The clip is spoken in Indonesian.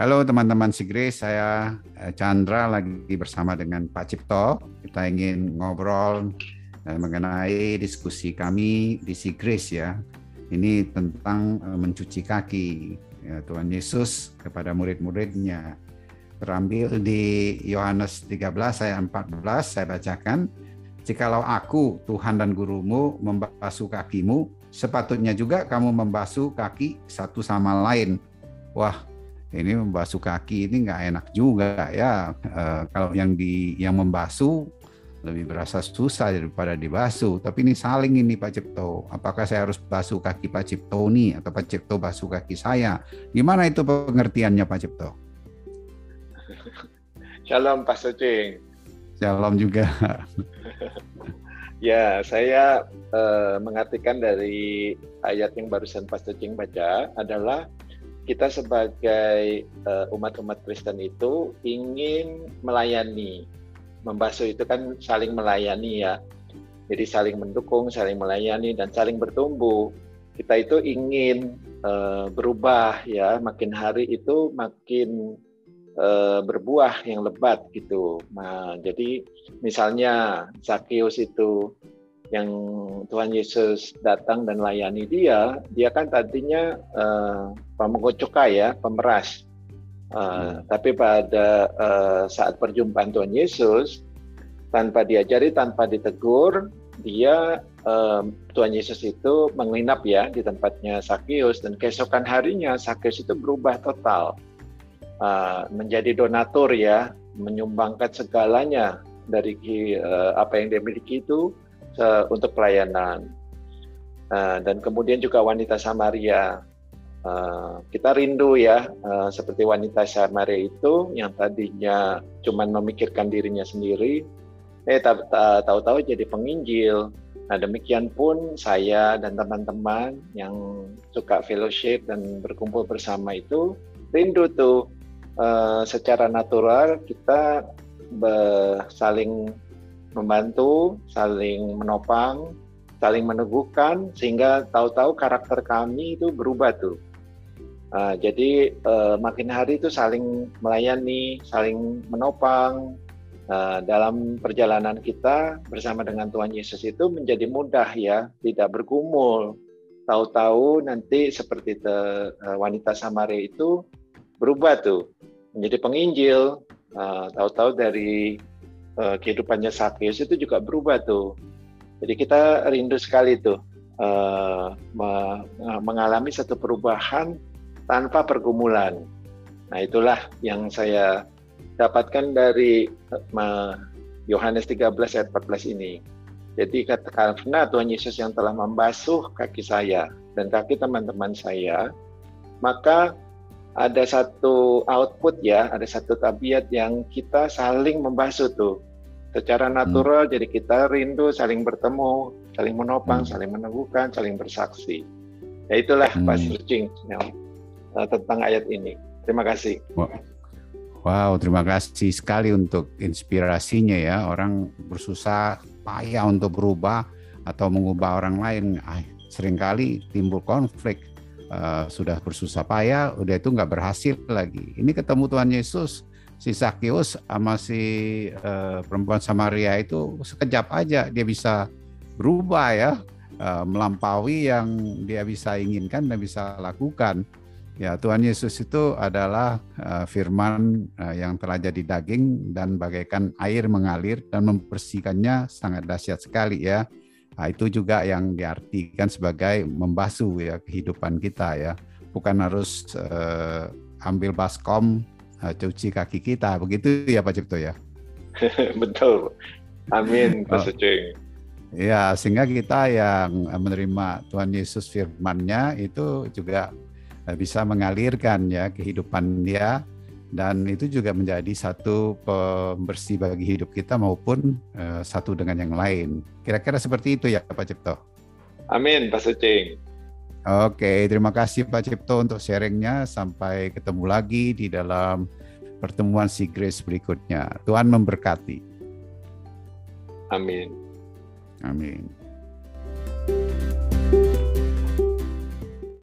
Halo teman-teman Sigris, saya eh, Chandra lagi bersama dengan Pak Cipto. Kita ingin ngobrol eh, mengenai diskusi kami di Sigris ya. Ini tentang eh, mencuci kaki ya, Tuhan Yesus kepada murid-muridnya. Terambil di Yohanes 13 ayat 14 saya bacakan. Jikalau aku Tuhan dan gurumu membasuh kakimu, sepatutnya juga kamu membasuh kaki satu sama lain. Wah, ini membasuh kaki ini nggak enak juga ya. E, kalau yang di yang membasuh lebih berasa susah daripada dibasuh. Tapi ini saling ini Pak Cipto. Apakah saya harus basuh kaki Pak Cipto ini atau Pak Cipto basuh kaki saya? Gimana itu pengertiannya Pak Cipto? Shalom Pak Sucing. Shalom juga. ya, saya uh, mengartikan dari ayat yang barusan Pak Sucing baca adalah kita sebagai uh, umat-umat Kristen itu ingin melayani. Membasuh itu kan saling melayani ya. Jadi saling mendukung, saling melayani dan saling bertumbuh. Kita itu ingin uh, berubah ya, makin hari itu makin uh, berbuah yang lebat gitu. Nah, jadi misalnya Zakius itu yang Tuhan Yesus datang dan layani dia, dia kan tadinya uh, cukai ya, pemeras. Uh, hmm. Tapi pada uh, saat perjumpaan Tuhan Yesus, tanpa diajari, tanpa ditegur, dia uh, Tuhan Yesus itu menginap ya di tempatnya Sakius dan keesokan harinya Sakius itu berubah total uh, menjadi donatur ya, menyumbangkan segalanya dari uh, apa yang dia miliki itu uh, untuk pelayanan. Uh, dan kemudian juga wanita Samaria. Uh, kita rindu ya, uh, seperti wanita Samaria itu yang tadinya cuma memikirkan dirinya sendiri, eh tahu-tahu jadi penginjil. Nah demikian pun saya dan teman-teman yang suka fellowship dan berkumpul bersama itu rindu tuh uh, secara natural kita saling membantu, saling menopang, saling meneguhkan sehingga tahu-tahu karakter kami itu berubah tuh. Uh, jadi uh, makin hari itu saling melayani, saling menopang uh, dalam perjalanan kita bersama dengan Tuhan Yesus itu menjadi mudah ya, tidak bergumul. Tahu-tahu nanti seperti te, uh, wanita Samaria itu berubah tuh menjadi penginjil. Uh, tahu-tahu dari uh, kehidupannya Sakyus itu juga berubah tuh. Jadi kita rindu sekali tuh uh, mengalami satu perubahan tanpa pergumulan. Nah itulah yang saya dapatkan dari Yohanes 13 ayat 14 ini. Jadi karena Tuhan Yesus yang telah membasuh kaki saya dan kaki teman-teman saya, maka ada satu output ya, ada satu tabiat yang kita saling membasuh tuh. Secara natural hmm. jadi kita rindu saling bertemu, saling menopang, hmm. saling meneguhkan, saling bersaksi. Ya itulah hmm. Pak Searching yang uh, tentang ayat ini. Terima kasih. Wow, terima kasih sekali untuk inspirasinya ya. Orang bersusah payah untuk berubah atau mengubah orang lain. Ah, sering kali timbul konflik uh, sudah bersusah payah, udah itu nggak berhasil lagi. Ini ketemu Tuhan Yesus, si Sakius sama si uh, perempuan Samaria itu sekejap aja dia bisa berubah ya, uh, melampaui yang dia bisa inginkan dan bisa lakukan. Ya Tuhan Yesus itu adalah uh, firman uh, yang telah jadi daging dan bagaikan air mengalir dan membersihkannya sangat dahsyat sekali ya. Nah, itu juga yang diartikan sebagai membasuh ya kehidupan kita ya. Bukan harus uh, ambil baskom uh, cuci kaki kita. Begitu ya Pak Cipto ya. Betul. Amin Pak oh. Ya, sehingga kita yang menerima Tuhan Yesus firman-Nya itu juga eh, bisa mengalirkan ya kehidupan dia dan itu juga menjadi satu pembersih bagi hidup kita maupun uh, satu dengan yang lain. Kira-kira seperti itu ya Pak Cipto. Amin Pak Sucing. Oke, terima kasih Pak Cipto untuk sharingnya. Sampai ketemu lagi di dalam pertemuan si Grace berikutnya. Tuhan memberkati. Amin. Amin.